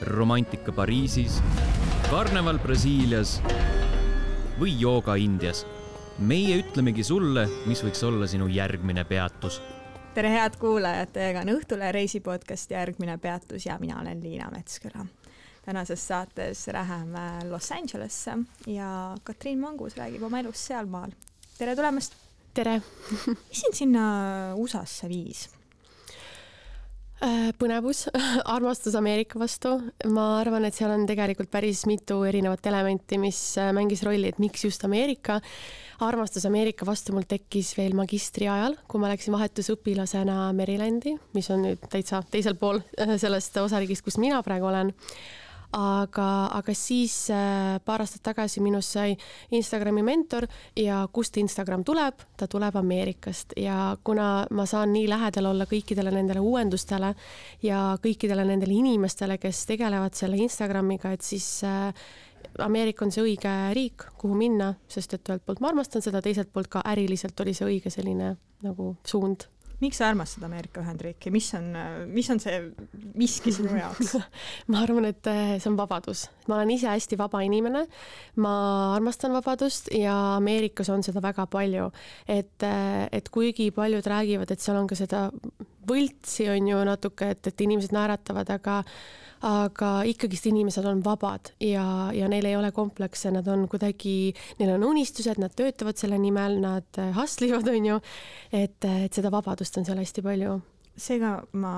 romantika Pariisis, karneval Brasiilias või jooga Indias. meie ütlemegi sulle, mis võiks olla sinu järgmine peatus. tere, head kuulajad, teiega on Õhtulehe reisipodcast Järgmine peatus ja mina olen Liina Metsküla. tänases saates läheme Los Angelesse ja Katriin Mangus räägib oma elust sealmaal. tere tulemast! tere! mis sind sinna USA-sse viis? Äh, põnevus, armastus Ameerika vastu, ma arvan, et seal on tegelikult päris mitu erinevat elementi, mis äh, mängis rolli, et miks just Ameerika. armastus Ameerika vastu mul tekkis veel magistri ajal, kui ma läksin vahetusõpilasena Marylandi, mis on nüüd täitsa teisel pool äh, sellest osariigist, kus mina praegu olen aga, aga siis äh, paar aastat tagasi minust sai Instagrami mentor ja kust Instagram tuleb, ta tuleb Ameerikast. Ja kuna ma saan nii lähedal olla kõikidele nendele uuendustele ja kõikidele nendele inimestele, kes tegelevad selle Instagramiga, et siis äh, Ameerika on see õige riik, kuhu minna, sest et ühelt poolt ma armastan seda, teiselt poolt ka äriliselt oli see õige selline nagu suund miks sa armastad Ameerika Ühendriiki, mis on, mis on see miski sinu jaoks ma arvan, et eh, see on vabadus. ma olen ise hästi vaba inimene, ma armastan vabadust ja Ameerikas on seda väga palju. et, eh, et kuigi paljud räägivad, et seal on ka seda võltsi, on ju natuke, et, et inimesed naeratavad, aga aga ikkagist inimesed on vabad ja, ja neil ei ole komplekse, nad on kuidagi, neil on unistused, nad töötavad selle nimel, nad hustle ivad, on ju. et, et seda vabadust on seal hästi palju seega ma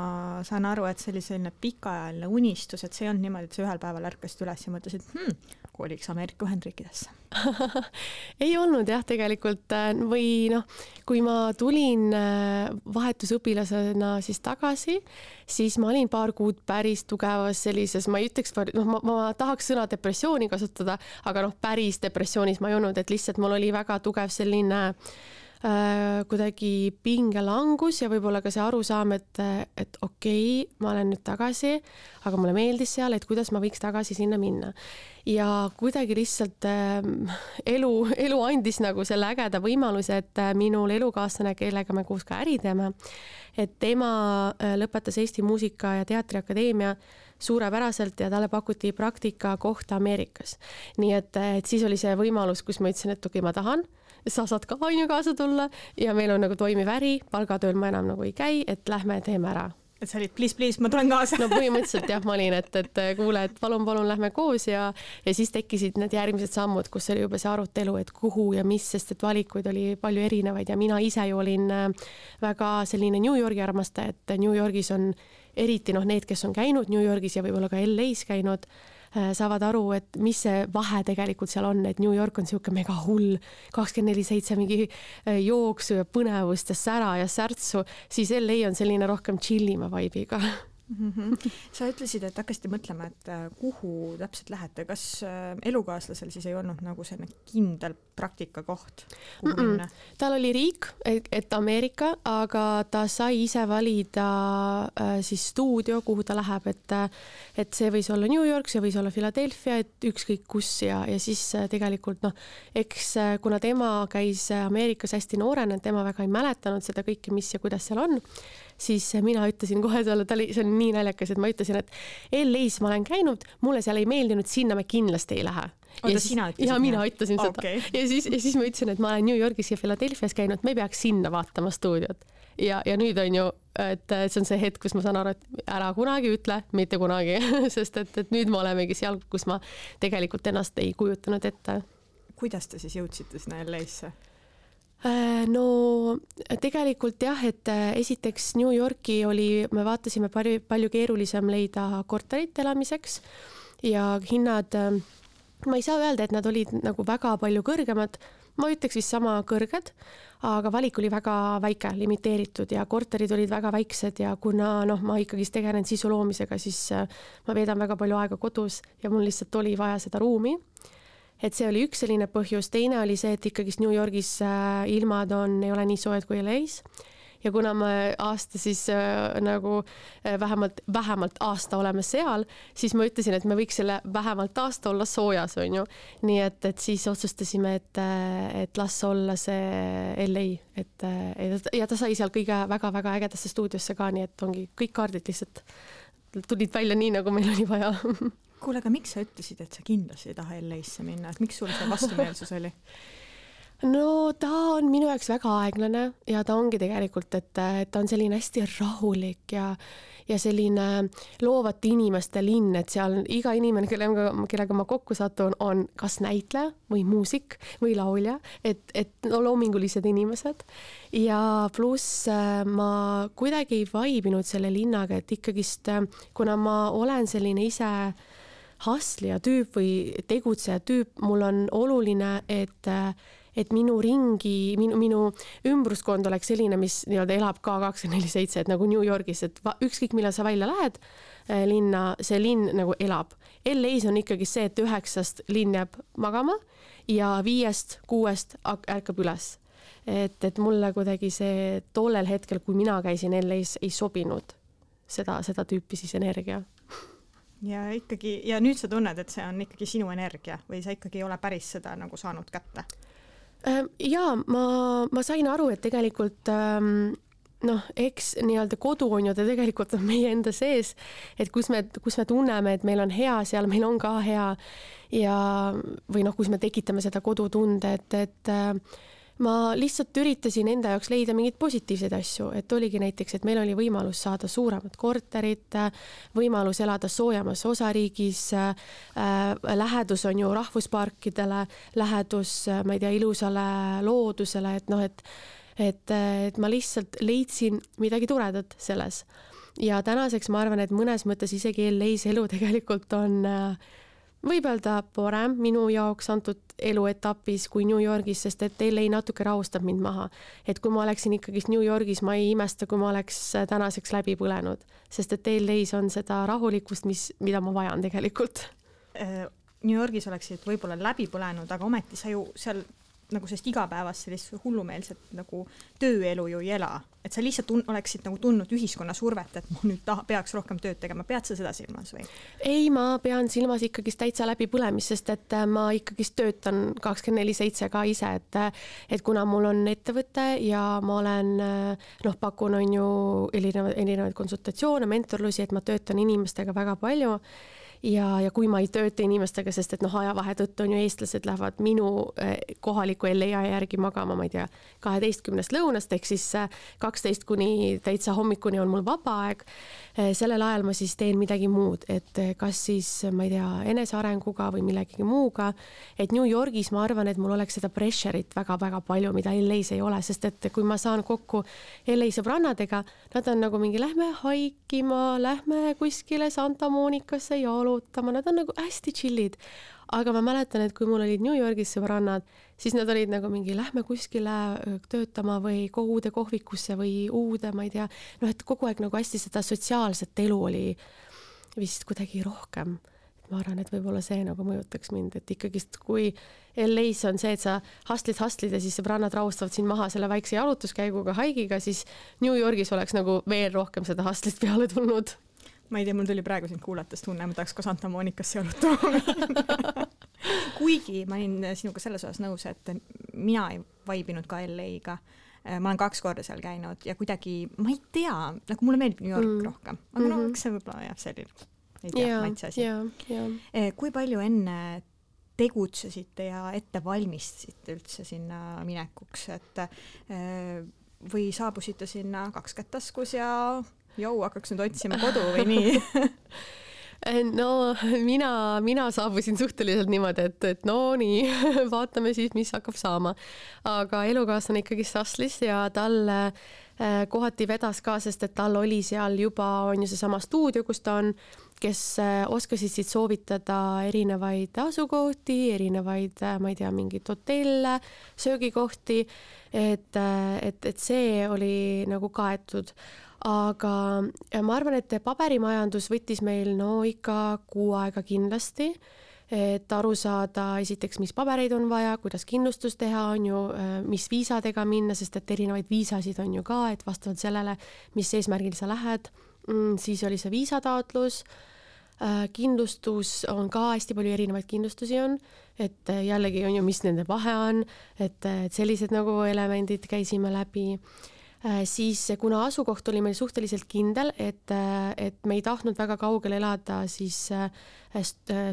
saan aru, et see oli selline pikaajaline unistus, et see ei olnud niimoodi, et sa ühel päeval ärkasid üles ja mõtlesid hmm,, koliks Ameerika Ühendriikidesse ei olnud jah, tegelikult äh, või noh, kui ma tulin äh, vahetusõpilasena siis tagasi, siis ma olin paar kuud päris tugevas sellises, ma ei ütleks, noh, ma, ma tahaks sõna depressiooni kasutada, aga noh, päris depressioonis ma ei olnud, et lihtsalt mul oli väga tugev selline äh, kuidagi pingelangus ja võib-olla ka see arusaam, et, et okei okay,, ma olen nüüd tagasi, aga mulle meeldis seal, et kuidas ma võiks tagasi sinna minna. ja kuidagi lihtsalt äh, elu, elu andis nagu selle ägeda võimaluse, et äh, minul elukaaslane, kellega me koos ka äri teeme, et tema äh, lõpetas Eesti Muusika- ja Teatriakadeemia suurepäraselt ja talle pakuti praktikakohta Ameerikas. nii et, et siis oli see võimalus, kus ma ütlesin, et okei okay,, ma tahan sa saad ka on ju kaasa tulla ja meil on nagu toimiv äri, palgatööl ma enam nagu ei käi, et lähme teeme ära et sa olid please, please, ma tulen kaasa. no põhimõtteliselt jah, ma olin, et, et kuule, et palun, palun lähme koos ja, ja siis tekkisid need järgmised sammud, kus oli juba see arutelu, et kuhu ja mis, sest et valikuid oli palju erinevaid ja mina ise ju olin äh, väga selline New Yorgi armastaja, et New Yorgis on eriti noh, need, kes on käinud New Yorgis ja võib-olla ka LA-s käinud saavad aru, et mis see vahe tegelikult seal on, et New York on niisugune mega hull, kakskümmend neli seitse mingi äh, jooksu ja põnevust ja sära ja särtsu, siis LA on selline rohkem chillima vibe'iga mm. -hmm. sa ütlesid, et hakkasite mõtlema, et äh, kuhu täpselt lähete, kas äh, elukaaslasel siis ei olnud nagu selline kindel praktikakoht, kuhu mm -mm. minna? tal oli riik, et Ameerika, aga ta sai ise valida äh, siis stuudio, kuhu ta läheb, et et see võis olla New York, see võis olla Philadelphia, et ükskõik kus ja, ja siis tegelikult noh, eks kuna tema käis Ameerikas hästi noorena, tema väga ei mäletanud seda kõike, mis ja kuidas seal on siis mina ütlesin kohe talle, ta oli, see on nii naljakas, et ma ütlesin, et LA-s ma olen käinud, mulle seal ei meeldinud, sinna me kindlasti ei lähe. oota, sina ütlesid? ja mina ütlesin okay. seda ja siis, ja siis ma ütlesin, et ma olen New Yorgis ja Philadelphia's käinud, me peaks sinna vaatama stuudiot. ja, ja nüüd on ju, et see on see hetk, kus ma saan aru, et ära kunagi ütle, mitte kunagi sest et, et nüüd me olemegi seal, kus ma tegelikult ennast ei kujutanud ette. kuidas te siis jõudsite sinna LA-sse? Äh, no tegelikult jah, et äh, esiteks New Yorki oli, me vaatasime palju, palju keerulisem leida korterit elamiseks ja hinnad, äh, ma ei saa öelda, et nad olid nagu väga palju kõrgemad, ma ütleks vist sama kõrged, aga valik oli väga väike, limiteeritud ja korterid olid väga väiksed ja kuna noh, ma ikkagist tegelen sisu loomisega, siis ma veedan väga palju aega kodus ja mul lihtsalt oli vaja seda ruumi et see oli üks selline põhjus, teine oli see, et ikkagist New Yorgis äh, ilmad on, ei ole nii soojad kui LA-s ja kuna me aasta siis äh, nagu äh, vähemalt, vähemalt aasta oleme seal, siis ma ütlesin, et me võiks selle vähemalt aasta olla soojas, on ju. nii et, et siis otsustasime, et, äh, et las olla see LA, et, et ja ta sai seal kõige väga-väga ägedasse stuudiosse ka, nii et ongi kõik kaardid lihtsalt tulid välja nii, nagu meil oli vaja kuule, aga miks sa ütlesid, et sa kindlasti ei taha LA-sse minna, et miks sul see vastumeelsus oli? no ta on minu jaoks väga aeglane ja ta ongi tegelikult, et, et ta on selline hästi rahulik ja ja selline loovate inimeste linn, et seal iga inimene, kellega, kellega ma kokku satun, on kas näitleja või muusik või laulja, et, et no loomingulised inimesed. ja pluss äh, ma kuidagi ei vaibinud selle linnaga, et ikkagist, äh, kuna ma olen selline ise hustlija tüüp või tegutseja tüüp, mul on oluline, et et minu ringi, minu, minu ümbruskond oleks selline, mis nii-öelda elab ka kakskümmend neli seitse, et nagu New Yorgis, et ükskõik millal sa välja lähed äh, linna, see linn nagu elab. LA-s on ikkagi see, et üheksast linn jääb magama ja viiest-kuuest ärkab üles. et, et mulle kuidagi see tollel hetkel, kui mina käisin LA-s, ei sobinud seda, seda tüüpi siis energia ja ikkagi, ja nüüd sa tunned, et see on ikkagi sinu energia või sa ikkagi ei ole päris seda nagu saanud kätte? Äh, ja ma, ma sain aru, et tegelikult ähm, noh, eks nii-öelda kodu on ju ta tegelikult on meie enda sees, et kus me, kus me tunneme, et meil on hea, seal meil on ka hea ja, või noh, kus me tekitame seda kodutunde, et, et äh, ma lihtsalt üritasin enda jaoks leida mingeid positiivseid asju, et oligi näiteks, et meil oli võimalus saada suuremat korterit, võimalus elada soojemas osariigis äh,, lähedus on ju rahvusparkidele, lähedus, ma ei tea, ilusale loodusele, et noh, et et, et ma lihtsalt leidsin midagi toredat selles. ja tänaseks ma arvan, et mõnes mõttes isegi LA-s elu tegelikult on äh, võib öelda parem minu jaoks antud eluetapis kui New Yorgis, sest et LA natuke rahustab mind maha. et kui ma oleksin ikkagist New Yorgis, ma ei imesta, kui ma oleks tänaseks läbi põlenud, sest et LA-s on seda rahulikkust, mis, mida ma vajan tegelikult. Äh, New Yorgis oleksid võib-olla läbi põlenud, aga ometi sa ju seal nagu sellist igapäevast sellist hullumeelset nagu tööelu ju ei ela, et sa lihtsalt tun-, oleksid nagu tundnud ühiskonna survet, et ma nüüd taha, peaks rohkem tööd tegema, pead sa seda silmas või? ei, ma pean silmas ikkagist täitsa läbipõlemist, sest et äh, ma ikkagist töötan kakskümmend neli seitse ka ise, et äh, et kuna mul on ettevõte ja ma olen äh, noh, pakun on ju erinevaid, erinevaid konsultatsioone, mentorlusi, et ma töötan inimestega väga palju ja, ja kui ma ei tööta inimestega, sest et noh, ajavahe tõttu on ju eestlased lähevad minu eh, kohaliku LA järgi magama, ma ei tea, kaheteistkümnest lõunast ehk siis eh, kaksteist kuni täitsa hommikuni on mul vaba aeg. Eh, sellel ajal ma siis teen midagi muud, et kas siis ma ei tea, enesearenguga või millegagi muuga. et New Yorgis ma arvan, et mul oleks seda pressure'it väga-väga palju, mida LA-s ei ole, sest et kui ma saan kokku LA sõbrannadega, nad on nagu mingi lähme haikima, lähme kuskile Santa Monicasse jaaluma jalutama, nad on nagu hästi chill'id. aga ma mäletan, et kui mul olid New Yorgis sõbrannad, siis nad olid nagu mingi lähme kuskile töötama või uude kohvikusse või uude, ma ei tea, noh, et kogu aeg nagu hästi seda sotsiaalset elu oli vist kuidagi rohkem. Ma arvan, et võib-olla see nagu mõjutaks mind, et ikkagist kui LA-s on see, et sa hustlid, hustlid ja siis sõbrannad rahustavad sind maha selle väikse jalutuskäiguga, haigiga, siis New Yorgis oleks nagu veel rohkem seda hustlit peale tulnud ma ei tea, mul tuli praegu sind kuulates tunne, ma tahaks ka Santa Monicasse jalutama minna kuigi ma olin sinuga selles osas nõus, et mina ei vaibinud ka LA-ga. ma olen kaks korda seal käinud ja kuidagi, ma ei tea, nagu mulle meeldib New York mm. rohkem, aga mm -hmm. no mhm. eks see võib-olla jah, selline, ei tea yeah,, maitse asi yeah,. Yeah. Kui palju enne tegutsesite ja ette valmistasite üldse sinna minekuks, et eh, või saabusite sinna kaks kätt taskus ja jõu, hakkaks nüüd otsima kodu või nii no mina, mina saabusin suhteliselt niimoodi, et, et no nii, vaatame siis, mis hakkab saama. aga elukaaslane ikkagi Sasslis ja talle äh, kohati vedas ka, sest et tal oli seal juba, on ju seesama stuudio, kus ta on, kes äh, oskasid siis soovitada erinevaid asukohti, erinevaid, äh, ma ei tea, mingeid hotelle, söögikohti, et, et, et see oli nagu kaetud aga ma arvan, et paberimajandus võttis meil no ikka kuu aega kindlasti, et aru saada esiteks, mis pabereid on vaja, kuidas kindlustus teha, on ju, mis viisadega minna, sest et erinevaid viisasid on ju ka, et vastavalt sellele, mis eesmärgil sa lähed, mm, siis oli see viisataotlus kindlustus on ka hästi palju erinevaid kindlustusi on, et jällegi on ju, mis nende vahe on, et, et sellised nagu elemendid käisime läbi. Äh, siis kuna asukoht oli meil suhteliselt kindel, et, äh, et me ei tahtnud väga kaugel elada siis äh,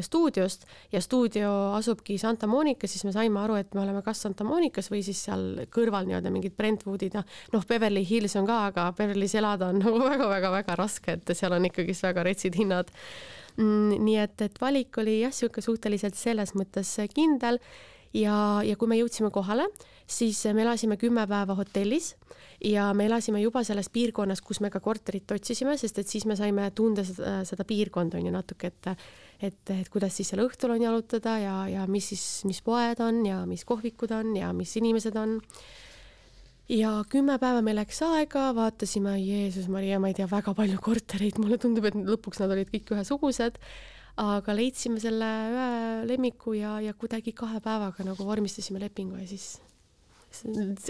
stuudiost ja stuudio asubki Santa Monicas, siis me saime aru, et me oleme kas Santa Monicas või siis seal kõrval nii-öelda mingid Brentwoodid ja noh, Beverly Hills on ka, aga Beverly's elada on nagu väga-väga-väga raske, et seal on ikkagist väga retsid hinnad. Mm, nii et, et valik oli jah, niisugune suhteliselt selles mõttes kindel ja, ja kui me jõudsime kohale, siis me elasime kümme päeva hotellis ja me elasime juba selles piirkonnas, kus me ka korterit otsisime, sest et siis me saime tunda seda, seda piirkonda on ju natuke, et et, et kuidas siis seal õhtul on jalutada ja, ja mis siis, mis poed on ja mis kohvikud on ja mis inimesed on. ja kümme päeva meil läks aega, vaatasime, Jeesus Maria, ma ei tea, väga palju kortereid, mulle tundub, et lõpuks nad olid kõik ühesugused aga leidsime selle ühe lemmiku ja, ja kuidagi kahe päevaga nagu vormistasime lepingu ja siis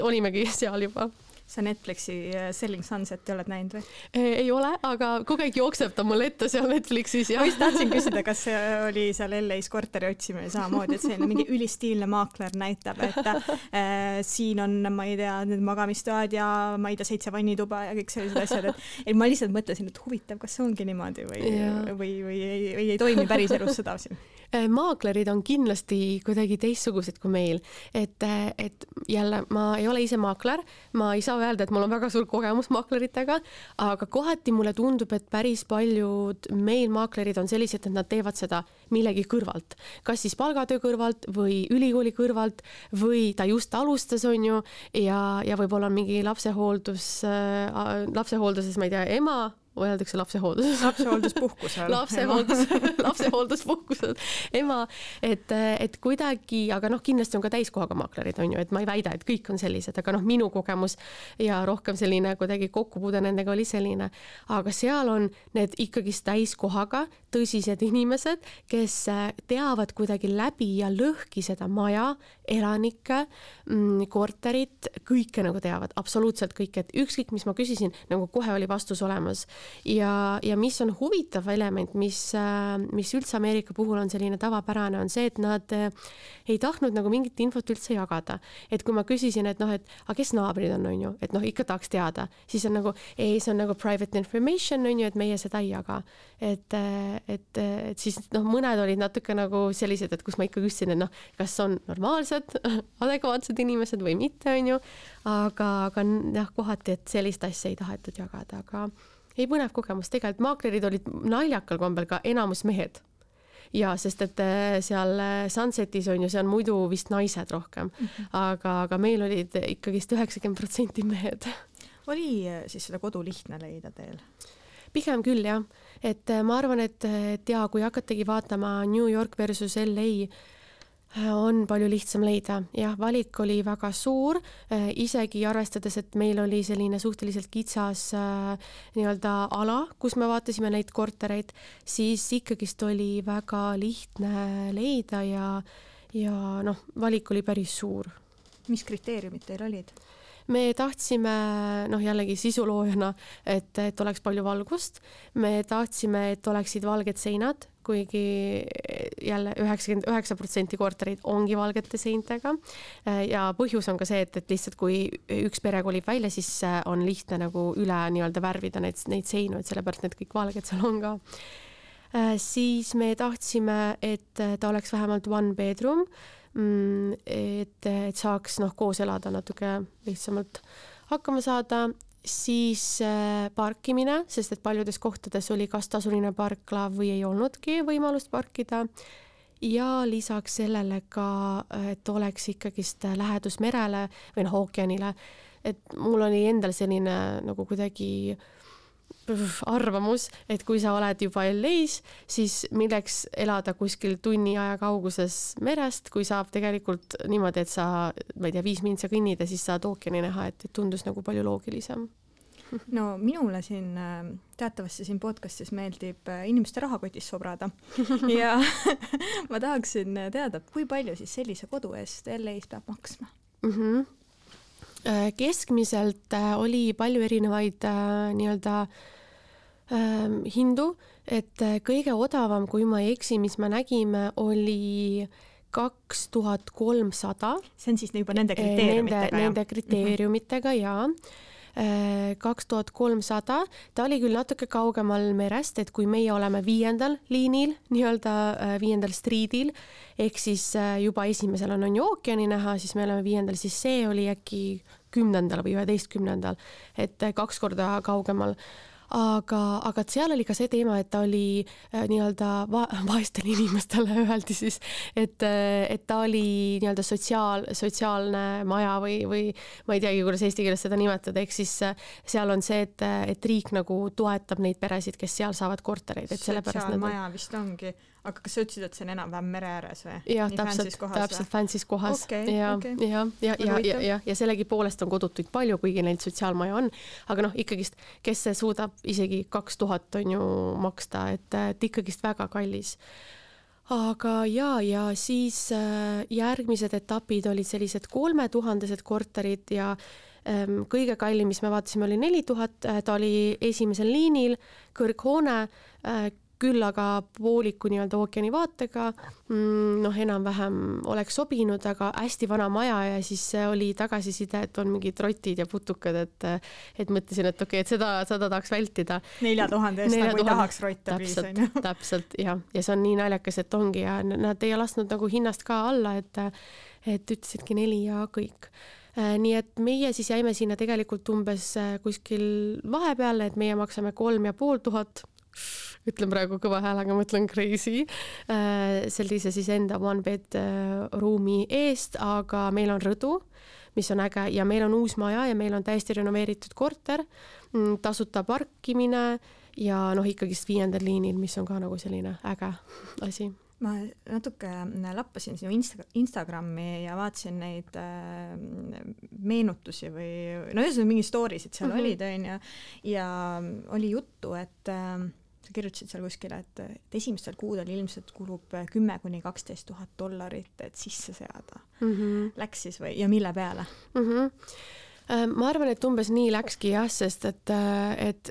olimegi seal juba sa Netflixi äh, Selling Sunset'i oled näinud või? ei ole, aga kogu aeg jookseb ta mul ette seal Netflixis ja. ma just tahtsin küsida, kas oli seal LA-s korteri otsimine samamoodi, et selline mingi ülistiilne maakler näitab, et äh, siin on, ma ei tea, need magamistoad ja ma ei tea, seitse vannituba ja kõik sellised asjad, et, et ma lihtsalt mõtlesin, et huvitav, kas see ongi niimoodi või, või, või ei, või ei toimi päriselus sedasi Äh, maaklerid on kindlasti kuidagi teistsugused kui meil, et, äh, et jälle ma ei ole ise maakler, ma ei saa öelda, et mul on väga suur kogemus maakleritega, aga kohati mulle tundub, et päris paljud meil maaklerid on sellised, et nad teevad seda millegi kõrvalt, kas siis palgatöö kõrvalt või ülikooli kõrvalt või ta just alustas, on ju, ja, ja võib-olla on mingi lapsehooldus äh,, lapsehoolduses, ma ei tea, ema öeldakse lapsehooldus. lapsehoolduspuhkusel. lapsehooldus, lapsehoolduspuhkusel, ema, et, et kuidagi, aga noh, kindlasti on ka täiskohaga maaklerid, on ju, et ma ei väida, et kõik on sellised, aga noh, minu kogemus ja rohkem selline kuidagi kokkupuude nendega oli selline, aga seal on need ikkagist täiskohaga tõsised inimesed, kes teavad kuidagi läbi ja lõhki seda maja, elanikke, mm, korterit, kõike nagu teavad, absoluutselt kõike, et ükskõik, mis ma küsisin, nagu kohe oli vastus olemas ja, ja mis on huvitav element, mis, äh, mis üldse Ameerika puhul on selline tavapärane, on see, et nad äh, ei tahtnud nagu mingit infot üldse jagada. et kui ma küsisin, et noh, et aga kes naabrid on, on ju, et noh, ikka tahaks teada, siis on nagu ei, see on nagu private information on ju, et meie seda ei jaga. et, äh, et, et siis noh, mõned olid natuke nagu sellised, et kus ma ikka küsisin, et noh, kas on normaalsed, adekvaatsed inimesed või mitte, on ju. aga, aga jah, kohati, et sellist asja ei tahetud jagada, aga ei, põnev kogemus, tegelikult maaklerid olid naljakal kombel ka enamus mehed. ja sest, et äh, seal äh, Sunsetis on ju, see on muidu vist naised rohkem mm, -hmm. aga, aga meil olid ikkagist üheksakümmend protsenti mehed. oli äh, siis seda kodu lihtne leida teil? Pigem küll jah, et ma arvan, et, et ja kui hakatagi vaatama New York versus LA on palju lihtsam leida, jah, valik oli väga suur, äh, isegi arvestades, et meil oli selline suhteliselt kitsas äh, nii-öelda ala, kus me vaatasime neid kortereid, siis ikkagist oli väga lihtne leida ja, ja noh, valik oli päris suur. mis kriteeriumid teil olid? Me tahtsime noh, jällegi sisuloojana, et, et oleks palju valgust, me tahtsime, et oleksid valged seinad, kuigi jälle üheksakümmend üheksa protsenti korterid ongi valgete seintega. ja põhjus on ka see, et, et lihtsalt kui üks pere kolib välja, siis on lihtne nagu üle nii-öelda värvida neid, neid seinu, et sellepärast need kõik valged seal on ka. Siis me tahtsime, et ta oleks vähemalt one bedroom et, et saaks noh, koos elada natuke lihtsamalt hakkama saada, siis äh, parkimine, sest et paljudes kohtades oli kas tasuline parkla või ei olnudki võimalust parkida. ja lisaks sellele ka, et oleks ikkagist lähedus merele või noh, ookeanile. et mul oli endal selline nagu kuidagi äh, arvamus, et kui sa oled juba LA-s, siis milleks elada kuskil tunni aja kauguses merest, kui saab tegelikult niimoodi, et sa, ma ei tea, viis mintsa kõnnida, siis saad ookeani näha, et tundus nagu palju loogilisem. No minule siin äh, teatavasti siin podcast'is meeldib äh, inimeste rahakotis sobrada. Ja ma tahaksin teada, kui palju siis sellise kodu eest LA-s peab maksma? Mm? -hmm keskmiselt oli palju erinevaid nii-öelda äh, hindu, et äh, kõige odavam, kui ma ei eksi, mis me nägime, oli kaks tuhat kolmsada. see on siis juba nende äh, kriteeriumitega? Nende, nende kriteeriumitega mm -hmm. ja kaks tuhat kolmsada, ta oli küll natuke kaugemal merest, et kui meie oleme viiendal liinil, nii-öelda viiendal striidil, ehk siis juba esimesel on, on ju ookeani näha, siis me oleme viiendal, siis see oli äkki kümnendal või üheteistkümnendal, et kaks korda kaugemal aga, aga seal oli ka see teema, et ta oli äh, nii-öelda va vaestele inimestele öeldi siis, et, äh, et ta oli nii-öelda sotsiaal, sotsiaalne maja või, või ma ei teagi, kuidas eesti keeles seda nimetada, ehk siis äh, seal on see, et, et riik nagu toetab neid peresid, kes seal saavad kortereid, et sellepärast. sotsiaalmaja vist ongi aga kas sa ütlesid, et see on enam-vähem mere ääres või? jah, täpselt, täpselt fancy's kohas. Okay, ja okay., ja, ja, ja, ja, ja, ja sellegipoolest on kodutuid palju, kuigi neid sotsiaalmaja on, aga noh, ikkagist, kes see suudab isegi kaks tuhat on ju maksta, et, et ikkagist väga kallis. Aga ja, ja siis äh, järgmised etapid olid sellised kolmetuhandesed korterid ja ähm, kõige kallim, mis me vaatasime, oli neli tuhat, äh, ta oli esimesel liinil, kõrghoone äh,, küll aga pooliku nii-öelda ookeani vaatega, mm, noh, enam-vähem oleks sobinud, aga hästi vana maja ja siis oli tagasiside, et on mingid rotid ja putukad, et et mõtlesin, et okei okay,, et seda, seda tahaks vältida. nelja tuhande eest nagu ei tahaks rotte priis, on ju. täpselt, jah, ja see on nii naljakas, et ongi ja nad ei lasknud nagu hinnast ka alla, et et ütlesidki neli ja kõik äh, nii et meie siis jäime sinna tegelikult umbes äh, kuskil vahepeale, et meie maksame kolm ja pool tuhat ütlen praegu kõva häälega, mõtlen crazy, äh, sellise siis enda one bed äh, ruumi eest, aga meil on rõdu, mis on äge ja meil on uus maja ja meil on täiesti renoveeritud korter, mm, tasuta parkimine ja noh, ikkagist viiendal liinil, mis on ka nagu selline äge asi. Ma natuke lappasin sinu Insta-, Instagrami ja vaatasin neid äh, meenutusi või no ühesõnaga mingeid story sid seal mm -hmm. olid, onju, ja oli juttu, et äh, sa kirjutasid seal kuskile, et, et esimestel kuudel ilmselt kulub kümme kuni kaksteist tuhat dollarit, et sisse seada mm. -hmm. Läks siis või, ja mille peale mm? -hmm. ma arvan, et umbes nii läkski jah, sest et, äh, et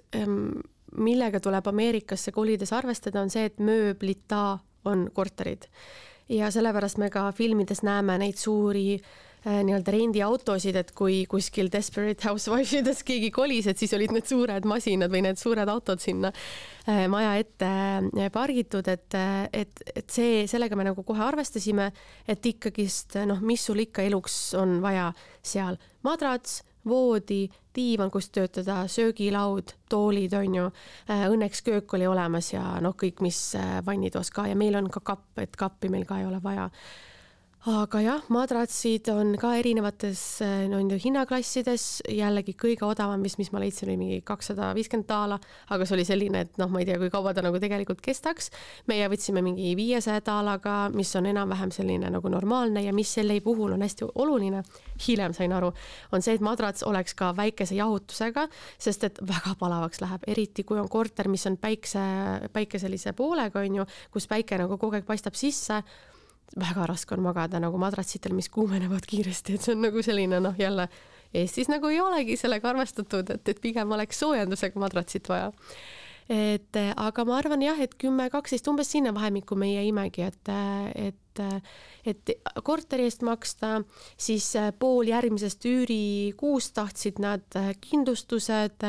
millega tuleb Ameerikasse kolides arvestada, on see, et mööblita on korterid ja sellepärast me ka filmides näeme neid suuri äh, Äh, nii-öelda rendiautosid, et kui kuskil Desperate Housewives ides keegi kolis, et siis olid need suured masinad või need suured autod sinna äh, maja ette äh, pargitud, et, et, et see, sellega me nagu kohe arvestasime, et ikkagist noh, mis sul ikka eluks on vaja seal, madrats, voodi, diivan, kus töötada, söögilaud, toolid on ju. Õnneks köök oli olemas ja noh, kõik, mis vannitoas ka ja meil on ka kapp, et kappi meil ka ei ole vaja aga jah, madratsid on ka erinevates äh, nii-öelda hinnaklassides, jällegi kõige odavam, mis, mis ma leidsin, oli mingi kakssada viiskümmend daala, aga see oli selline, et noh, ma ei tea, kui kaua ta nagu tegelikult kestaks. meie võtsime mingi viiesaja daalaga, mis on enam-vähem selline nagu normaalne ja mis selle puhul on hästi oluline, hiljem sain aru, on see, et madrats oleks ka väikese jahutusega, sest et väga palavaks läheb, eriti kui on korter, mis on päikse, päikeselise poolega, on ju, kus päike nagu kogu aeg paistab sisse väga raske on magada nagu madratsitel, mis kuumenevad kiiresti, et see on nagu selline noh, jälle Eestis nagu ei olegi sellega arvestatud, et, et pigem oleks soojendusega madratsit vaja. et aga ma arvan jah, et kümme, kaksteist, umbes sinna vahemikku me jäimegi, et, et, et korteri eest maksta, siis pool järgmisest üürikuust tahtsid nad kindlustused,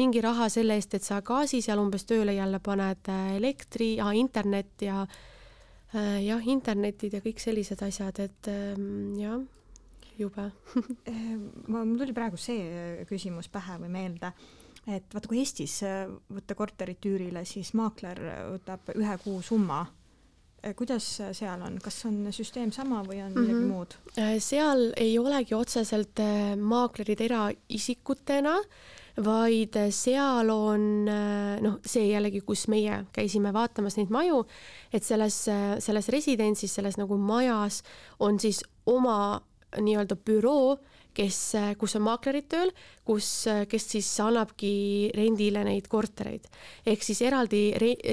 mingi raha selle eest, et sa gaasi seal umbes tööle jälle paned, elektri internet ja jah, internetid ja kõik sellised asjad, et ähm, jah, jube. Äh, mul tuli praegu see äh, küsimus pähe või meelde, et vaata, kui Eestis võtta korterit üürile, siis maakler võtab ühe kuu summa kuidas seal on, kas on süsteem sama või on midagi mm -hmm. muud? seal ei olegi otseselt maaklerid eraisikutena vaid seal on noh, see jällegi, kus meie käisime vaatamas neid maju, et selles, selles residentsis, selles nagu majas on siis oma nii-öelda büroo, kes, kus on maaklerid tööl, kus, kes siis annabki rendile neid kortereid. ehk siis eraldi,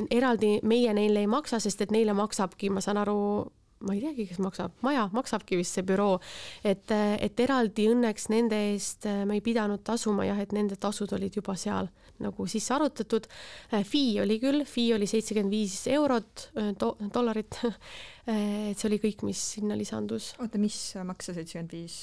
eraldi meie neile ei maksa, sest et neile maksabki, ma saan aru, ma ei teagi, kes maksab, maja maksabki vist see büroo, et, et eraldi õnneks nende eest me ei pidanud tasuma jah, et nende tasud olid juba seal nagu sisse arvutatud. Fee oli küll, fee oli seitsekümmend viis eurot do,, dollarit et see oli kõik, mis sinna lisandus. oota, mis makse seitsekümmend viis?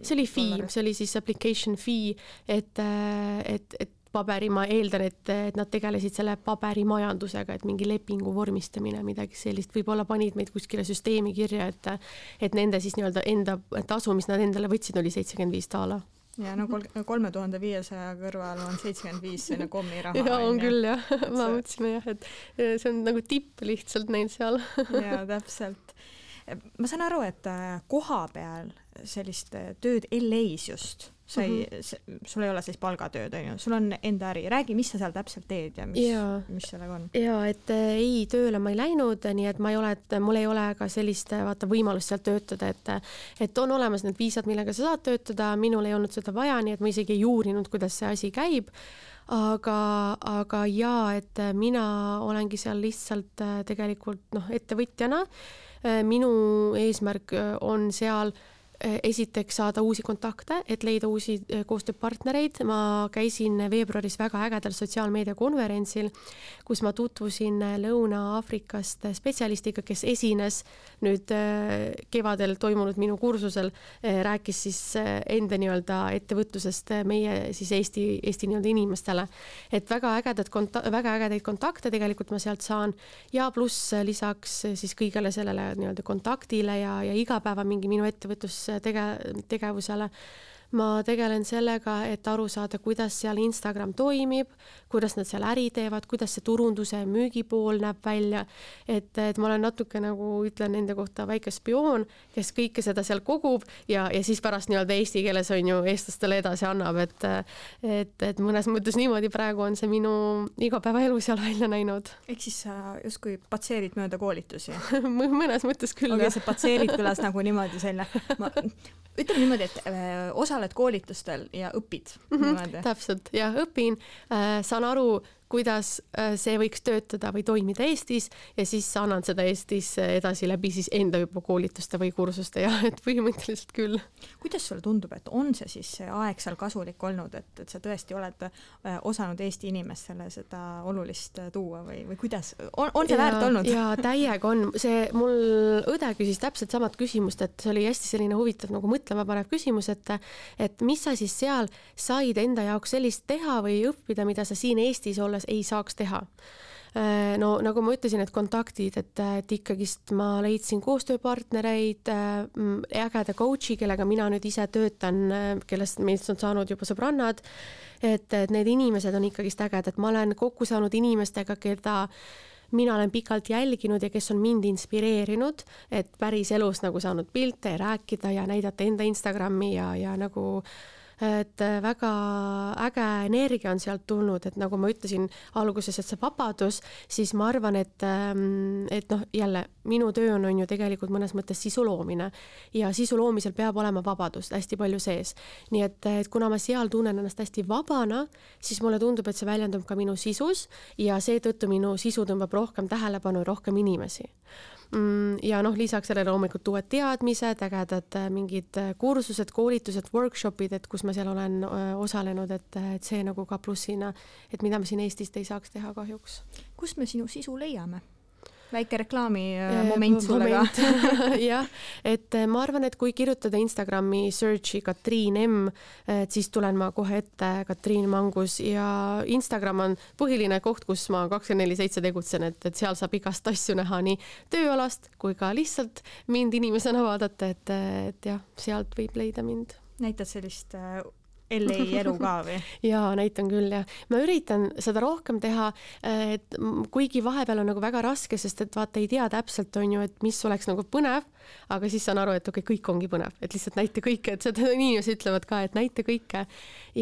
see oli fee, see oli siis application fee, et, et, et paberi, ma eeldan, et, et nad tegelesid selle paberimajandusega, et mingi lepingu vormistamine, midagi sellist, võib-olla panid meid kuskile süsteemi kirja, et et nende siis nii-öelda enda tasu, mis nad endale võtsid, oli seitsekümmend viis daala ja no kol-, kolme tuhande viiesaja kõrval on seitsekümmend viis selline kommiraha. ja on küll jah, me mõtlesime jah, et see on nagu tipp lihtsalt neil seal ja täpselt. ma saan aru, et äh, koha peal sellist tööd LA-s just sa ei mm, -hmm. sul ei ole siis palgatööd, on ju, sul on enda äri, räägi, mis sa seal täpselt teed ja mis, mis sellega on? ja et äh, ei, tööle ma ei läinud, nii et ma ei ole, et mul ei ole ka sellist äh, vaata võimalust seal töötada, et et on olemas need viisad, millega sa saad töötada, minul ei olnud seda vaja, nii et ma isegi ei uurinud, kuidas see asi käib aga, aga jaa, et mina olengi seal lihtsalt tegelikult noh, ettevõtjana. minu eesmärk on seal äh, Eh, esiteks saada uusi kontakte, et leida uusi eh, koostööpartnereid. ma käisin veebruaris väga ägedal sotsiaalmeedia konverentsil, kus ma tutvusin Lõuna-Aafrikast spetsialistiga, kes esines nüüd kevadel toimunud minu kursusel, rääkis siis enda nii-öelda ettevõtlusest meie siis Eesti, Eesti nii-öelda inimestele. et väga ägedad konta-, väga ägedaid kontakte tegelikult ma sealt saan ja pluss lisaks siis kõigele sellele nii-öelda kontaktile ja, ja igapäeva mingi minu ettevõtlus tege-, tegevusele ma tegelen sellega, et aru saada, kuidas seal Instagram toimib, kuidas nad seal äri teevad, kuidas see turunduse müügipool näeb välja. et, et ma olen natuke nagu ütlen nende kohta väike spioon, kes kõike seda seal kogub ja, ja siis pärast nii-öelda eesti keeles on ju eestlastele edasi annab, et et, et mõnes mõttes niimoodi praegu on see minu igapäevaelu seal välja näinud. ehk siis sa justkui patseerid mööda koolitusi mõnes mõttes küll. okay,, see patseerid kõlas nagu niimoodi selline, ma ütleme niimoodi, et äh, osaled koolitustel ja õpid mm. -hmm, täpselt, jah, õpin äh,, saan aru kuidas äh, see võiks töötada või toimida Eestis ja siis annan seda Eestis edasi läbi siis enda juba koolituste või kursuste ja et põhimõtteliselt küll. kuidas sulle tundub, et on see siis see aeg seal kasulik olnud, et, et sa tõesti oled äh, osanud Eesti inimestele seda olulist äh, tuua või, või kuidas, on, on see ja, väärt olnud? jaa, täiega on, see mul õde küsis täpselt samat küsimust, et see oli hästi selline huvitav nagu mõtlema panev küsimus, et et mis sa siis seal said enda jaoks sellist teha või õppida, mida sa siin Eestis olles juures ei saaks teha äh, no nagu ma ütlesin, et kontaktid, et, et ikkagist ma leidsin koostööpartnereid, äh, ägeda coach'i, kellega mina nüüd ise töötan, äh, kellest meist on saanud juba sõbrannad. et, et need inimesed on ikkagist ägedad, ma olen kokku saanud inimestega, keda mina olen pikalt jälginud ja kes on mind inspireerinud, et päriselus nagu saanud pilte rääkida ja näidata enda Instagrami ja, ja nagu äh, et väga äge energia on sealt tulnud, et nagu ma ütlesin alguses, et see vabadus, siis ma arvan, et, ähm, et noh, jälle minu töö on, on ju tegelikult mõnes mõttes sisu loomine ja sisu loomisel peab olema vabadust hästi palju sees. nii et, et kuna ma seal tunnen ennast hästi vabana, siis mulle tundub, et see väljendub ka minu sisus ja seetõttu minu sisu tõmbab rohkem tähelepanu ja rohkem inimesi ja noh, lisaks sellele loomulikult uued teadmised, ägedad äh, mingid äh, kursused, koolitused, workshop'id, et kus ma seal olen äh, osalenud, et, et see nagu ka plussina, et mida me siin Eestist ei saaks teha kahjuks. kust me sinu sisu leiame? Väike reklaamimoment äh, sulle ka. jah, et äh, ma arvan, et kui kirjutada Instagrami search'i Katriin M, et siis tulen ma kohe ette Katriin Mangus ja Instagram on põhiline koht, kus ma kakskümmend neli seitse tegutsen, et, et seal saab igast asju näha nii tööalast kui ka lihtsalt mind inimesena vaadata, et, et jah, sealt võib leida mind. näitad sellist äh, LA elu ka või? jaa, näitan küll jah. ma üritan seda rohkem teha, et kuigi vahepeal on nagu väga raske, sest et vaata ei tea täpselt on ju, et mis oleks nagu põnev, aga siis saan aru, et okei okay,, kõik ongi põnev, et lihtsalt näita kõike, et seda inimesed ütlevad ka, et näita kõike.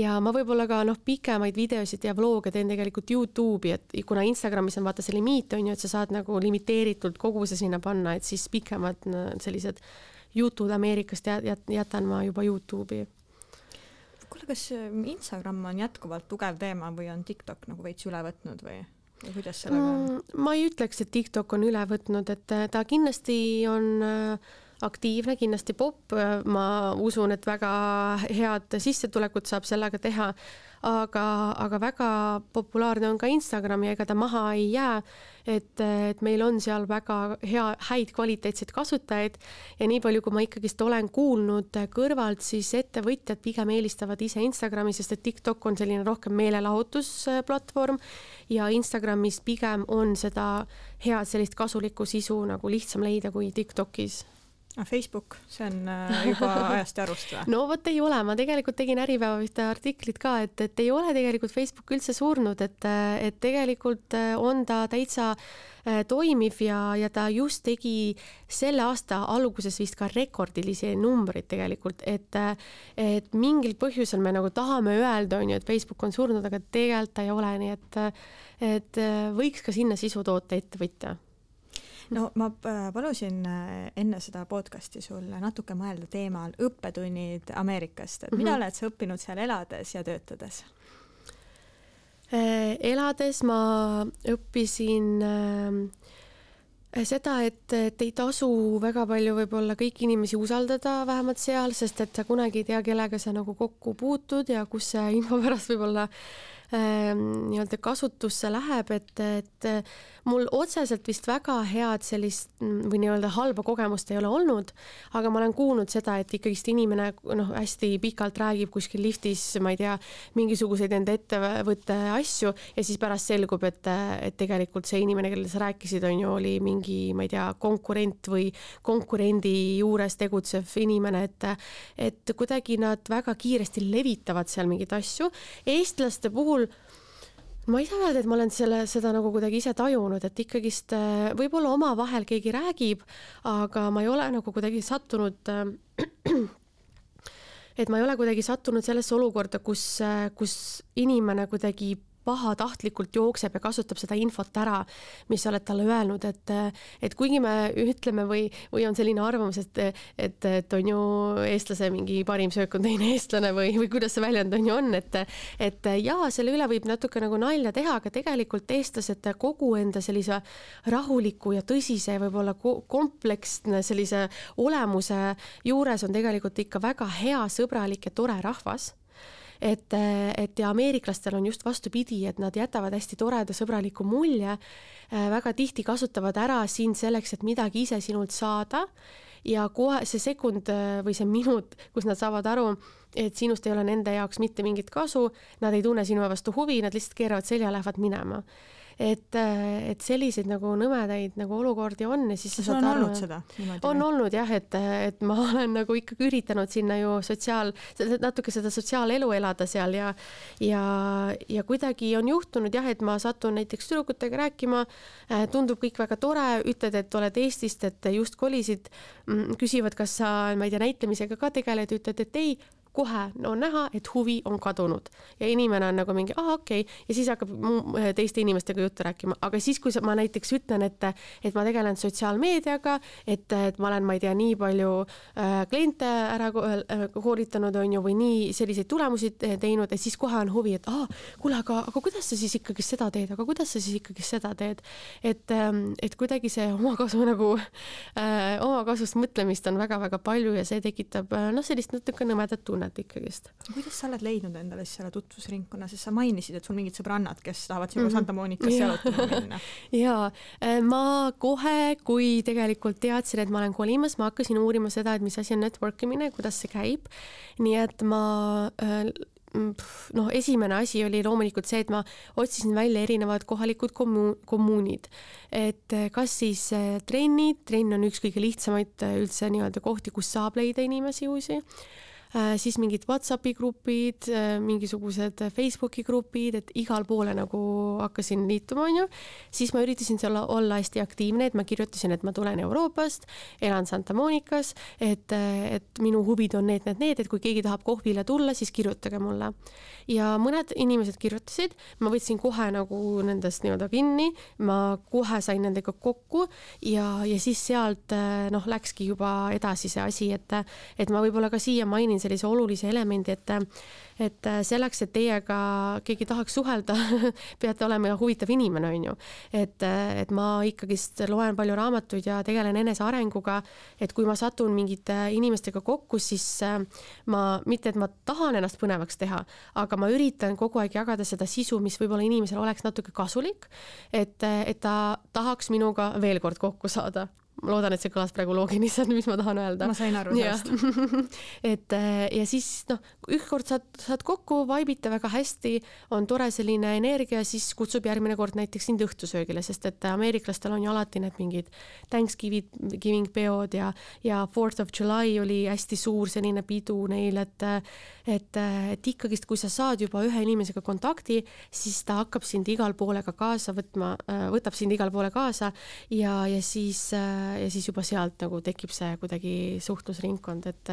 ja ma võib-olla ka noh, pikemaid videosid ja vlooge teen tegelikult Youtube'i, et kuna Instagramis on vaata see limiit on ju, et sa saad nagu limiteeritult koguse sinna panna, et siis pikemad sellised jutud Ameerikast jätan ma juba Youtube'i kuule, kas ähm, Instagram on jätkuvalt tugev teema või on TikTok nagu veits üle võtnud või? või kuidas sellega on mm,? ma ei ütleks, et TikTok on üle võtnud, et äh, ta kindlasti on äh, aktiivne, kindlasti popp, ma usun, et väga head sissetulekut saab sellega teha aga, aga väga populaarne on ka Instagram ja ega ta maha ei jää. et, et meil on seal väga hea, häid kvaliteetseid kasutajaid ja nii palju, kui ma ikkagist olen kuulnud kõrvalt, siis ettevõtjad pigem eelistavad ise Instagrami, sest et TikTok on selline rohkem meelelahutusplatvorm ja Instagramis pigem on seda head sellist kasulikku sisu nagu lihtsam leida kui TikTokis. Facebook, see on äh, juba ajast ja arust või? no vot ei ole, ma tegelikult tegin Äripäeva ühte artiklit ka, et, et ei ole tegelikult Facebook üldse surnud, et, et tegelikult äh, on ta täitsa äh, toimiv ja, ja ta just tegi selle aasta alguses vist ka rekordilisi numbreid tegelikult, et, et mingil põhjusel me nagu tahame öelda, on ju, et Facebook on surnud, aga tegelikult ta ei ole, nii et, et võiks ka sinna sisu toota ettevõtja no ma äh, palusin äh, enne seda podcast'i sul natuke mõelda teemal õppetunnid Ameerikast, et mida mm -hmm. oled sa õppinud seal elades ja töötades? Äh, elades ma õppisin seda, et, et ei tasu väga palju võib-olla kõiki inimesi usaldada, vähemalt seal, sest et sa kunagi ei tea, kellega sa nagu kokku puutud ja kus see info pärast võib-olla nii-öelda kasutusse läheb, et, et mul otseselt vist väga head sellist või nii-öelda halba kogemust ei ole olnud, aga ma olen kuulnud seda, et ikkagist inimene noh, hästi pikalt räägib kuskil liftis, ma ei tea, mingisuguseid enda ettevõtte asju ja siis pärast selgub, et, et tegelikult see inimene, kellele sa rääkisid, on ju, oli mingi, ma ei tea, konkurent või konkurendi juures tegutsev inimene, et et kuidagi nad väga kiiresti levitavad seal mingeid asju. eestlaste puhul ma ei saa öelda, et ma olen selle, seda nagu kuidagi ise tajunud, et ikkagist äh, võib-olla omavahel keegi räägib, aga ma ei ole nagu kuidagi sattunud äh, et ma ei ole kuidagi sattunud sellesse olukorda, kus, äh, kus inimene kuidagi pahatahtlikult jookseb ja kasutab seda infot ära, mis sa oled talle öelnud, et, et kuigi me ütleme või, või on selline arvamus, et, et, et on ju eestlase mingi parim söök on teine eestlane või, või kuidas see väljend on ju on, et, et jaa, selle üle võib natuke nagu nalja teha, aga tegelikult eestlased kogu enda sellise rahuliku ja tõsise, võib-olla kompleksne sellise olemuse juures on tegelikult ikka väga hea, sõbralik ja tore rahvas et, et ja ameeriklastel on just vastupidi, et nad jätavad hästi toreda sõbraliku mulje, äh, väga tihti kasutavad ära sind selleks, et midagi ise sinult saada ja kohe see sekund äh, või see minut, kus nad saavad aru, et sinust ei ole nende jaoks mitte mingit kasu, nad ei tunne sinu vastu huvi, nad lihtsalt keeravad selja, lähevad minema et, et selliseid nagu nõmedaid nagu olukordi on ja siis sa saad aru. olnud seda niimoodi? on olnud jah, et, et ma olen nagu ikkagi üritanud sinna ju sotsiaal, natuke seda sotsiaalelu elada seal ja, ja, ja kuidagi on juhtunud jah, et ma satun näiteks tüdrukutega rääkima, äh, tundub kõik väga tore, ütled, et oled Eestist, et just kolisid, mm, küsivad, kas sa, ma ei tea, näitlemisega ka tegeled, ütled, et ei kohe on näha, et huvi on kadunud ja inimene on nagu mingi, aa okei okay. ja siis hakkab teiste inimestega juttu rääkima, aga siis, kui ma näiteks ütlen, et, et ma tegelen sotsiaalmeediaga, et, et ma olen, ma ei tea, nii palju äh, kliente ära äh, koolitanud, on ju, või nii selliseid tulemusi teinud, et siis kohe on huvi, et aa, kuule, aga, aga kuidas sa siis ikkagi seda teed, aga kuidas sa siis ikkagi seda teed. et, ähm, et kuidagi see omakasu nagu äh,, omakasust mõtlemist on väga-väga palju ja see tekitab äh, noh, sellist natuke nõmedat tunnet tunnet ikkagist. kuidas sa oled leidnud endale siis selle tutvusringkonna, sest sa mainisid, et sul mingid sõbrannad, kes tahavad sinuga mm -hmm. Santa Monicasse jalutama minna. jaa, äh, ma kohe, kui tegelikult teadsin, et ma olen kolimas, ma hakkasin uurima seda, et mis asi on network imine, kuidas see käib. nii et ma äh, noh, esimene asi oli loomulikult see, et ma otsisin välja erinevad kohalikud kommu-, kommuunid. et eh, kas siis trennid, trenn on üks kõige lihtsamaid üldse nii-öelda kohti, kus saab leida inimesi uusi Äh, siis mingid Whatsappi grupid, äh, mingisugused Facebooki grupid, et igal poole nagu hakkasin liituma, onju. siis ma üritasin seal olla hästi aktiivne, et ma kirjutasin, et ma tulen Euroopast, elan Santa Monicas, et, et minu huvid on need, need, need, et kui keegi tahab kohvile tulla, siis kirjutage mulle. ja mõned inimesed kirjutasid, ma võtsin kohe nagu nendest nii-öelda kinni, ma kohe sain nendega kokku ja, ja siis sealt noh, läkski juba edasi see asi, et, et ma võib-olla ka siia mainin mainisin sellise olulise elemendi, et et selleks, et teiega keegi tahaks suhelda peate olema huvitav inimene, on ju. et, et ma ikkagist loen palju raamatuid ja tegelen enesearenguga, et kui ma satun mingite inimestega kokku, siis ma, mitte et ma tahan ennast põnevaks teha, aga ma üritan kogu aeg jagada seda sisu, mis võib-olla inimesele oleks natuke kasulik, et, et ta tahaks minuga veel kord kokku saada ma loodan, et see kõlas praegu loogiliselt, mis ma tahan öelda. ma sain aru sellest. et äh, ja siis noh, ükskord saad, saad kokku, vaibite väga hästi, on tore selline energia, siis kutsub järgmine kord näiteks sind õhtusöögile, sest et ameeriklastel on ju alati need mingid Thanksgiving peod ja, ja Fourth of July oli hästi suur selline pidu neil, et et, et ikkagist, kui sa saad juba ühe inimesega kontakti, siis ta hakkab sind igal poole ka kaasa võtma, võtab sind igale poole kaasa ja, ja siis äh, ja siis juba sealt nagu tekib see kuidagi suhtlusringkond, et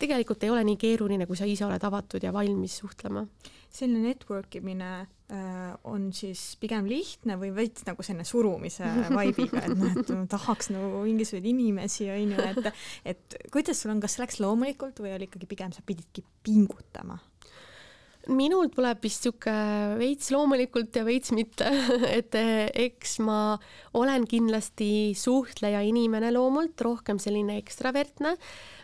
tegelikult ei ole nii keeruline, kui sa ise oled avatud ja valmis suhtlema. selline network imine äh, on siis pigem lihtne või veits nagu selline surumise vibe'iga, et noh, et tahaks nagu mingisuguseid inimesi, on ju, et et kuidas sul on, kas läks loomulikult või oli ikkagi pigem sa pididki pingutama? Minul tuleb vist sihuke veits loomulikult ja veits mitte et eh, eks ma olen kindlasti suhtleja inimene loomult, rohkem selline ekstravertne.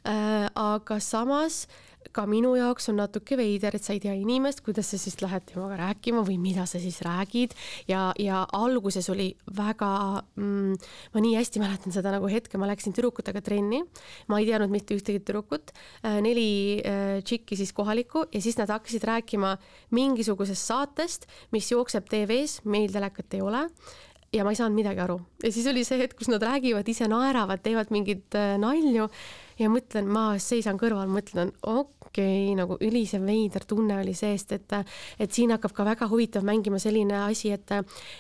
Äh, aga samas ka minu jaoks on natuke veider, et sa ei tea inimest, kuidas sa siis lähed temaga rääkima või mida sa siis räägid. Ja, ja alguses oli väga mm,, ma nii hästi mäletan seda nagu hetke, ma läksin tüdrukutega trenni, ma ei teadnud mitte ühtegi tüdrukut, äh, neli äh, tšikki siis kohalikku ja siis nad hakkasid rääkima mingisugusest saatest, mis jookseb TV-s, meil telekat ei ole. Ja ma ei saanud midagi aru. Ja siis oli see hetk, kus nad räägivad, ise naeravad, teevad mingeid äh, nalju. Ja mõtlen, ma seisan kõrval, mõtlen, okei okay,, nagu ülise veider tunne oli seest, et, et siin hakkab ka väga huvitav mängima selline asi, et,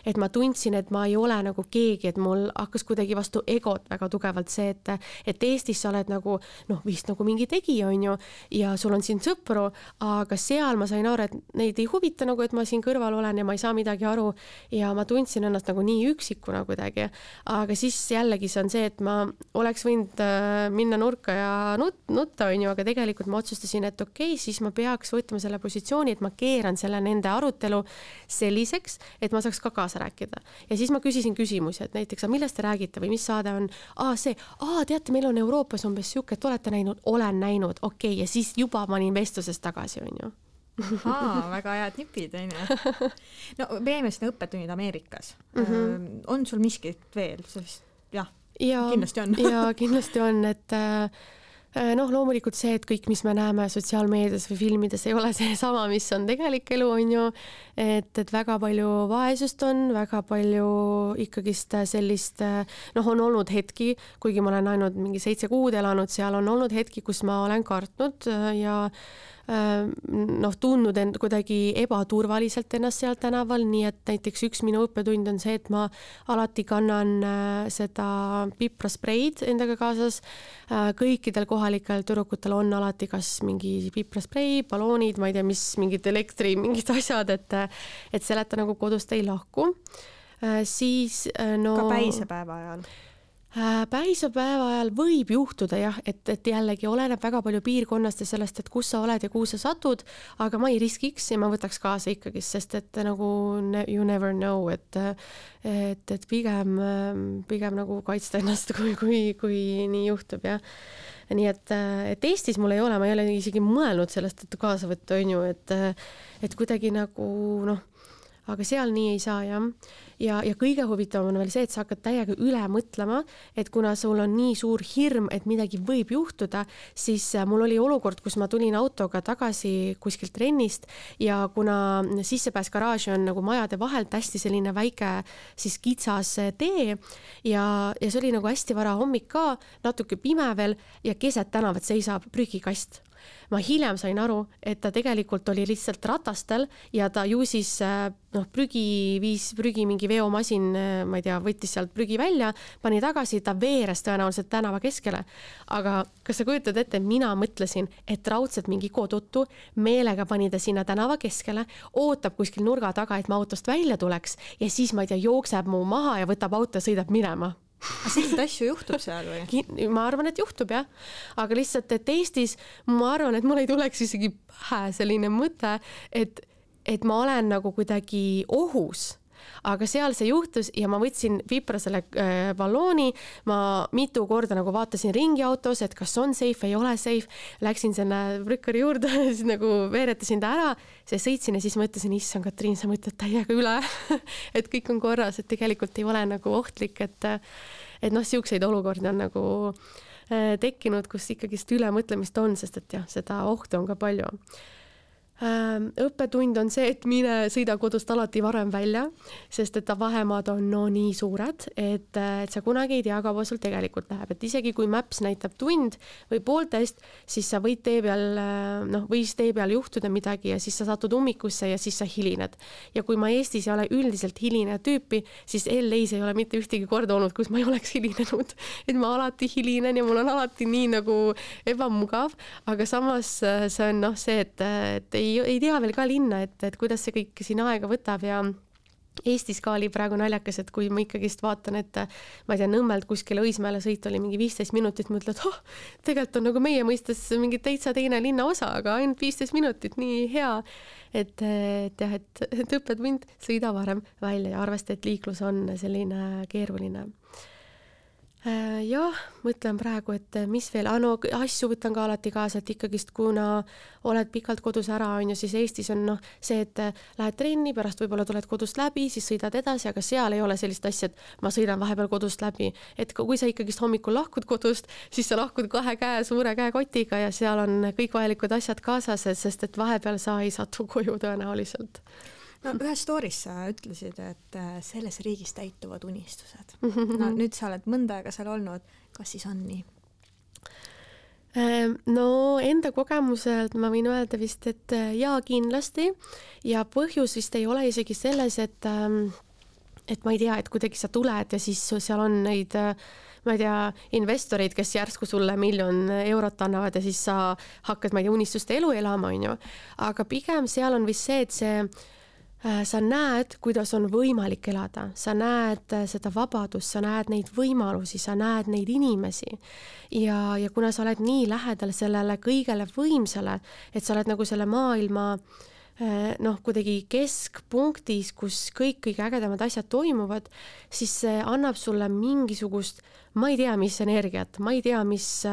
et ma tundsin, et ma ei ole nagu keegi, et mul hakkas kuidagi vastu egot väga tugevalt see, et, et Eestis sa oled nagu noh, vist nagu mingi tegija, on ju, ja sul on siin sõpru, aga seal ma sain aru, et neid ei huvita nagu, et ma siin kõrval olen ja ma ei saa midagi aru ja ma tundsin ennast nagu nii üksikuna kuidagi. aga siis jällegi see on see, et ma oleks võinud äh, minna nurka ja nut-, nutta, on ju, aga tegelikult ma otsustasin, et okei okay,, siis ma peaks võtma selle positsiooni, et ma keeran selle nende arutelu selliseks, et ma saaks ka kaasa rääkida. ja siis ma küsisin küsimusi, et näiteks, millest te räägite või mis saade on, aa see, aa teate, meil on Euroopas umbes sihuke, et olete näinud, olen näinud, okei okay,, ja siis juba ma olin vestluses tagasi, on ju ahaa, väga head nipid, onju. no me jäime sinna õppetunnid Ameerikas mm. -hmm. on sul miskit veel, sest jah ja kindlasti on ja kindlasti on, et äh, noh, loomulikult see, et kõik, mis me näeme sotsiaalmeedias või filmides, ei ole seesama, mis on tegelik elu, on ju. et, et väga palju vaesust on, väga palju ikkagist sellist, noh, on olnud hetki, kuigi ma olen ainult mingi seitse kuud elanud seal, on olnud hetki, kus ma olen kartnud ja Äh, noh, tundnud end kuidagi ebaturvaliselt ennast seal tänaval, nii et näiteks üks minu õppetund on see, et ma alati kannan äh, seda pipraspreid endaga kaasas. Äh, kõikidel kohalikel tüdrukutel on alati kas mingi piprasprei, balloonid, ma ei tea, mis mingid elektri mingid asjad, et, et seleta nagu kodust ei lahku. siis no. ka päisepäeva ajal Äh, päisepäeva ajal võib juhtuda jah, et, et jällegi oleneb väga palju piirkonnast ja sellest, et kus sa oled ja kuhu sa satud, aga ma ei riskiks ja ma võtaks kaasa ikkagi, sest et nagu you never know, et et, et pigem, pigem nagu kaitsta ennast, kui, kui, kui nii juhtub jah. nii et, et Eestis mul ei ole, ma ei ole isegi mõelnud sellest, et kaasa võtta, on ju, et et kuidagi nagu noh aga seal nii ei saa jah. ja, ja kõige huvitavam on veel see, et sa hakkad täiega üle mõtlema, et kuna sul on nii suur hirm, et midagi võib juhtuda, siis äh, mul oli olukord, kus ma tulin autoga tagasi kuskilt trennist ja kuna sissepääs garaaži on nagu majade vahelt hästi selline väike siis kitsas äh, tee ja, ja see oli nagu hästi vara hommik ka, natuke pime veel ja keset tänavat seisab prügikast ma hiljem sain aru, et ta tegelikult oli lihtsalt ratastel ja ta ju siis äh, noh, prügi viis, prügi mingi veomasin, äh, ma ei tea, võttis sealt prügi välja, pani tagasi, ta veeres tõenäoliselt tänava keskele. aga kas sa kujutad ette, mina mõtlesin, et raudselt mingi kodutu meelega pani ta sinna tänava keskele, ootab kuskil nurga taga, et ma autost välja tuleks ja siis ma ei tea, jookseb mu maha ja võtab auto ja sõidab minema selliseid asju juhtub seal või? ma arvan, et juhtub jah, aga lihtsalt, et Eestis ma arvan, et mul ei tuleks isegi pähe selline mõte, et, et ma olen nagu kuidagi ohus aga seal see juhtus ja ma võtsin Vipra selle äh, ballooni, ma mitu korda nagu vaatasin ringi autos, et kas on safe, ei ole safe, läksin sinna Brükkari juurde siis nagu veeretasin ta ära, siis sõitsin ja siis mõtlesin, issand, Katriin, sa mõtled täiega üle. Et kõik on korras, et tegelikult ei ole nagu ohtlik, et et noh, siukseid olukordi on nagu äh, tekkinud, kus ikkagist ülemõtlemist on, sest et jah, seda ohtu on ka palju õppetund on see, et mine sõida kodust alati varem välja, sest et vahemaad on no nii suured, et, et sa kunagi ei tea, kaua sul tegelikult läheb, et isegi kui Maps näitab tund või poolteist, siis sa võid tee peal, äh, noh, võis tee peal juhtuda midagi ja siis sa satud ummikusse ja siis sa hilined. ja kui ma Eestis ei ole üldiselt hiline tüüpi, siis LA-s ei ole mitte ühtegi korda olnud, kus ma ei oleks hilinenud. et ma alati hilinen ja mul on alati nii nagu ebamugav, aga samas äh, see on noh, see, et, et ei ei, ei tea veel ka linna, et, et kuidas see kõik siin aega võtab ja Eestis ka oli praegu naljakas, et kui ma ikkagist vaatan, et ma ei tea, Nõmmelt kuskile Õismäele sõit oli mingi viisteist minutit, mõtled, oh, tegelikult on nagu meie mõistes mingi täitsa teine linnaosa, aga ainult viisteist minutit, nii hea. et, et jah, et, et õppetund, sõida varem välja ja arvesta, et liiklus on selline keeruline jah, mõtlen praegu, et mis veel, aa no asju võtan ka alati kaasa, et ikkagist kuna oled pikalt kodus ära, on ju, siis Eestis on noh, see, et lähed trenni, pärast võib-olla tuled kodust läbi, siis sõidad edasi, aga seal ei ole sellist asja, et ma sõidan vahepeal kodust läbi. et kui sa ikkagist hommikul lahkud kodust, siis sa lahkud kahe käe, suure käekotiga ja seal on kõik vajalikud asjad kaasas, sest et vahepeal sa ei satu koju tõenäoliselt no ühes story's sa ütlesid, et äh, selles riigis täituvad unistused. no nüüd sa oled mõnda aega seal olnud, kas siis on nii? Ehm, no enda kogemuselt ma võin öelda vist, et äh, jaa, kindlasti ja põhjus vist ei ole isegi selles, et ähm, et ma ei tea, et kuidagi sa tuled ja siis seal on neid äh, ma ei tea, investoreid, kes järsku sulle miljon eurot annavad ja siis sa hakkad, ma ei tea, unistuste elu elama, onju. aga pigem seal on vist see, et see sa näed, kuidas on võimalik elada, sa näed äh, seda vabadust, sa näed neid võimalusi, sa näed neid inimesi. ja, ja kuna sa oled nii lähedal sellele kõigele võimsale, et sa oled nagu selle maailma äh, noh, kuidagi keskpunktis, kus kõik kõige ägedamad asjad toimuvad, siis see annab sulle mingisugust, ma ei tea, mis energiat, ma ei tea, mis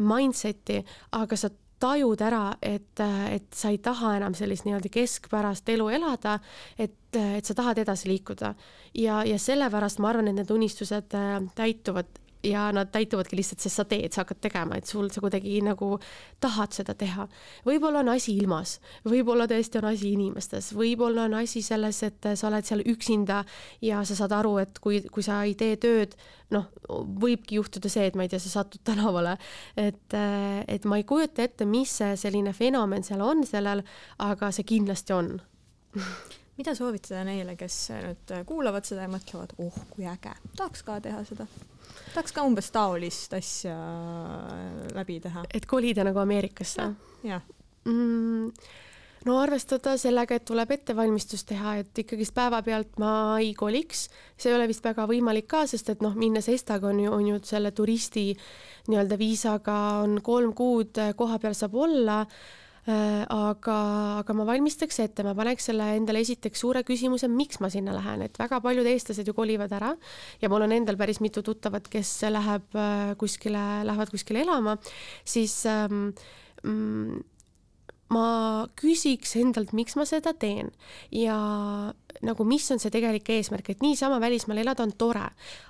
mindset'i, aga sa tajud ära, et, et sa ei taha enam sellist nii-öelda keskpärast elu elada, et, et sa tahad edasi liikuda. ja, ja sellepärast ma arvan, et need unistused äh, täituvad ja nad täituvadki lihtsalt, sest sa teed, sa hakkad tegema, et sul, sa kuidagi nagu tahad seda teha. võib-olla on asi ilmas, võib-olla tõesti on asi inimestes, võib-olla on asi selles, et sa oled seal üksinda ja sa saad aru, et kui, kui sa ei tee tööd, noh, võibki juhtuda see, et ma ei tea, sa satud tänavale. et, et ma ei kujuta ette, mis see selline fenomen seal on sellel, aga see kindlasti on mida soovitada neile, kes nüüd kuulavad seda ja mõtlevad, oh kui äge, tahaks ka teha seda? Tahaks ka umbes taolist asja läbi teha. et kolida nagu Ameerikasse? jah mm,. no arvestada sellega, et tuleb ettevalmistus teha, et ikkagist päevapealt ma ei koliks, see ei ole vist väga võimalik ka, sest et noh, minnes Estaga on ju, on ju selle turisti nii-öelda viisaga on kolm kuud kohapeal saab olla aga, aga ma valmistaks ette, ma paneks selle endale esiteks suure küsimuse, miks ma sinna lähen, et väga paljud eestlased ju kolivad ära ja mul on endal päris mitu tuttavat, kes läheb äh, kuskile, lähevad kuskile elama, siis ähm, mm, ma küsiks endalt, miks ma seda teen. Ja nagu, mis on see tegelik eesmärk, et niisama välismaal elada on tore,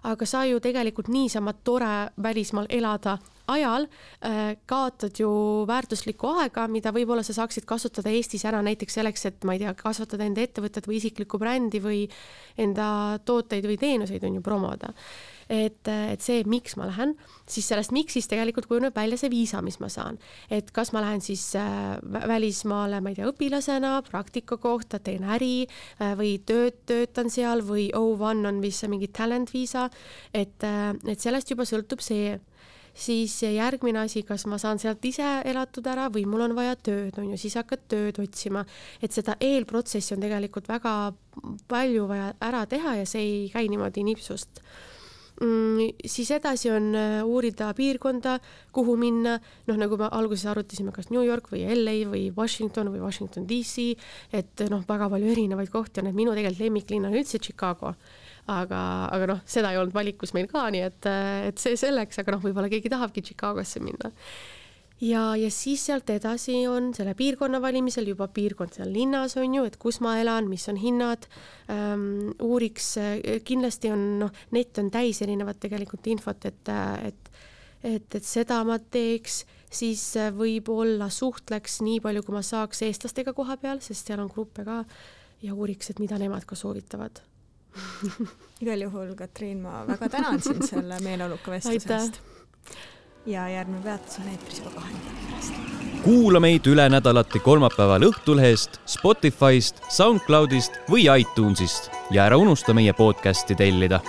aga sa ju tegelikult niisama tore välismaal elada ajal äh, kaotad ju väärtuslikku aega, mida võib-olla sa saaksid kasutada Eestis ära näiteks selleks, et ma ei tea, kasvatada enda ettevõtet või isiklikku brändi või enda tooteid või teenuseid on ju promoda et, et see, miks ma lähen, siis sellest miks'ist tegelikult kujuneb välja see viisa, mis ma saan. et kas ma lähen siis äh, välismaale, ma ei tea, õpilasena, praktika kohta, teen äri äh, või tööd, töötan seal või O1 on vist see mingi talent viisa, et, äh, et sellest juba sõltub see siis järgmine asi, kas ma saan sealt ise elatud ära või mul on vaja tööd, on ju, siis hakkad tööd otsima. et seda eelprotsessi on tegelikult väga palju vaja ära teha ja see ei käi niimoodi nipsust siis edasi on äh, uurida piirkonda, kuhu minna, noh, nagu me alguses arutasime, kas New York või LA või Washington või Washington DC, et noh, väga palju erinevaid kohti on, et minu tegelikult lemmiklinn on üldse Chicago. Aga, aga noh, seda ei olnud valikus meil ka, nii et, et see selleks, aga noh, võib-olla keegi tahabki Chicagosse minna ja, ja siis sealt edasi on selle piirkonna valimisel juba piirkond seal linnas on ju, et kus ma elan, mis on hinnad. Ähm,, uuriks, kindlasti on noh, net on täis erinevat tegelikult infot, et, et et, et seda ma teeks, siis võib-olla suhtleks nii palju, kui ma saaks eestlastega koha peal, sest seal on gruppe ka. Ja uuriks, et mida nemad ka soovitavad. Igal juhul, Katriin, ma väga tänan sind selle meeleoluka vestluse eest ja järgmine peatus on eetris juba kahe nädala pärast. kuula meid üle nädalati kolmapäeval Õhtulehest, Spotify'st, SoundCloud'ist või iTunes'ist ja ära unusta meie podcast'i tellida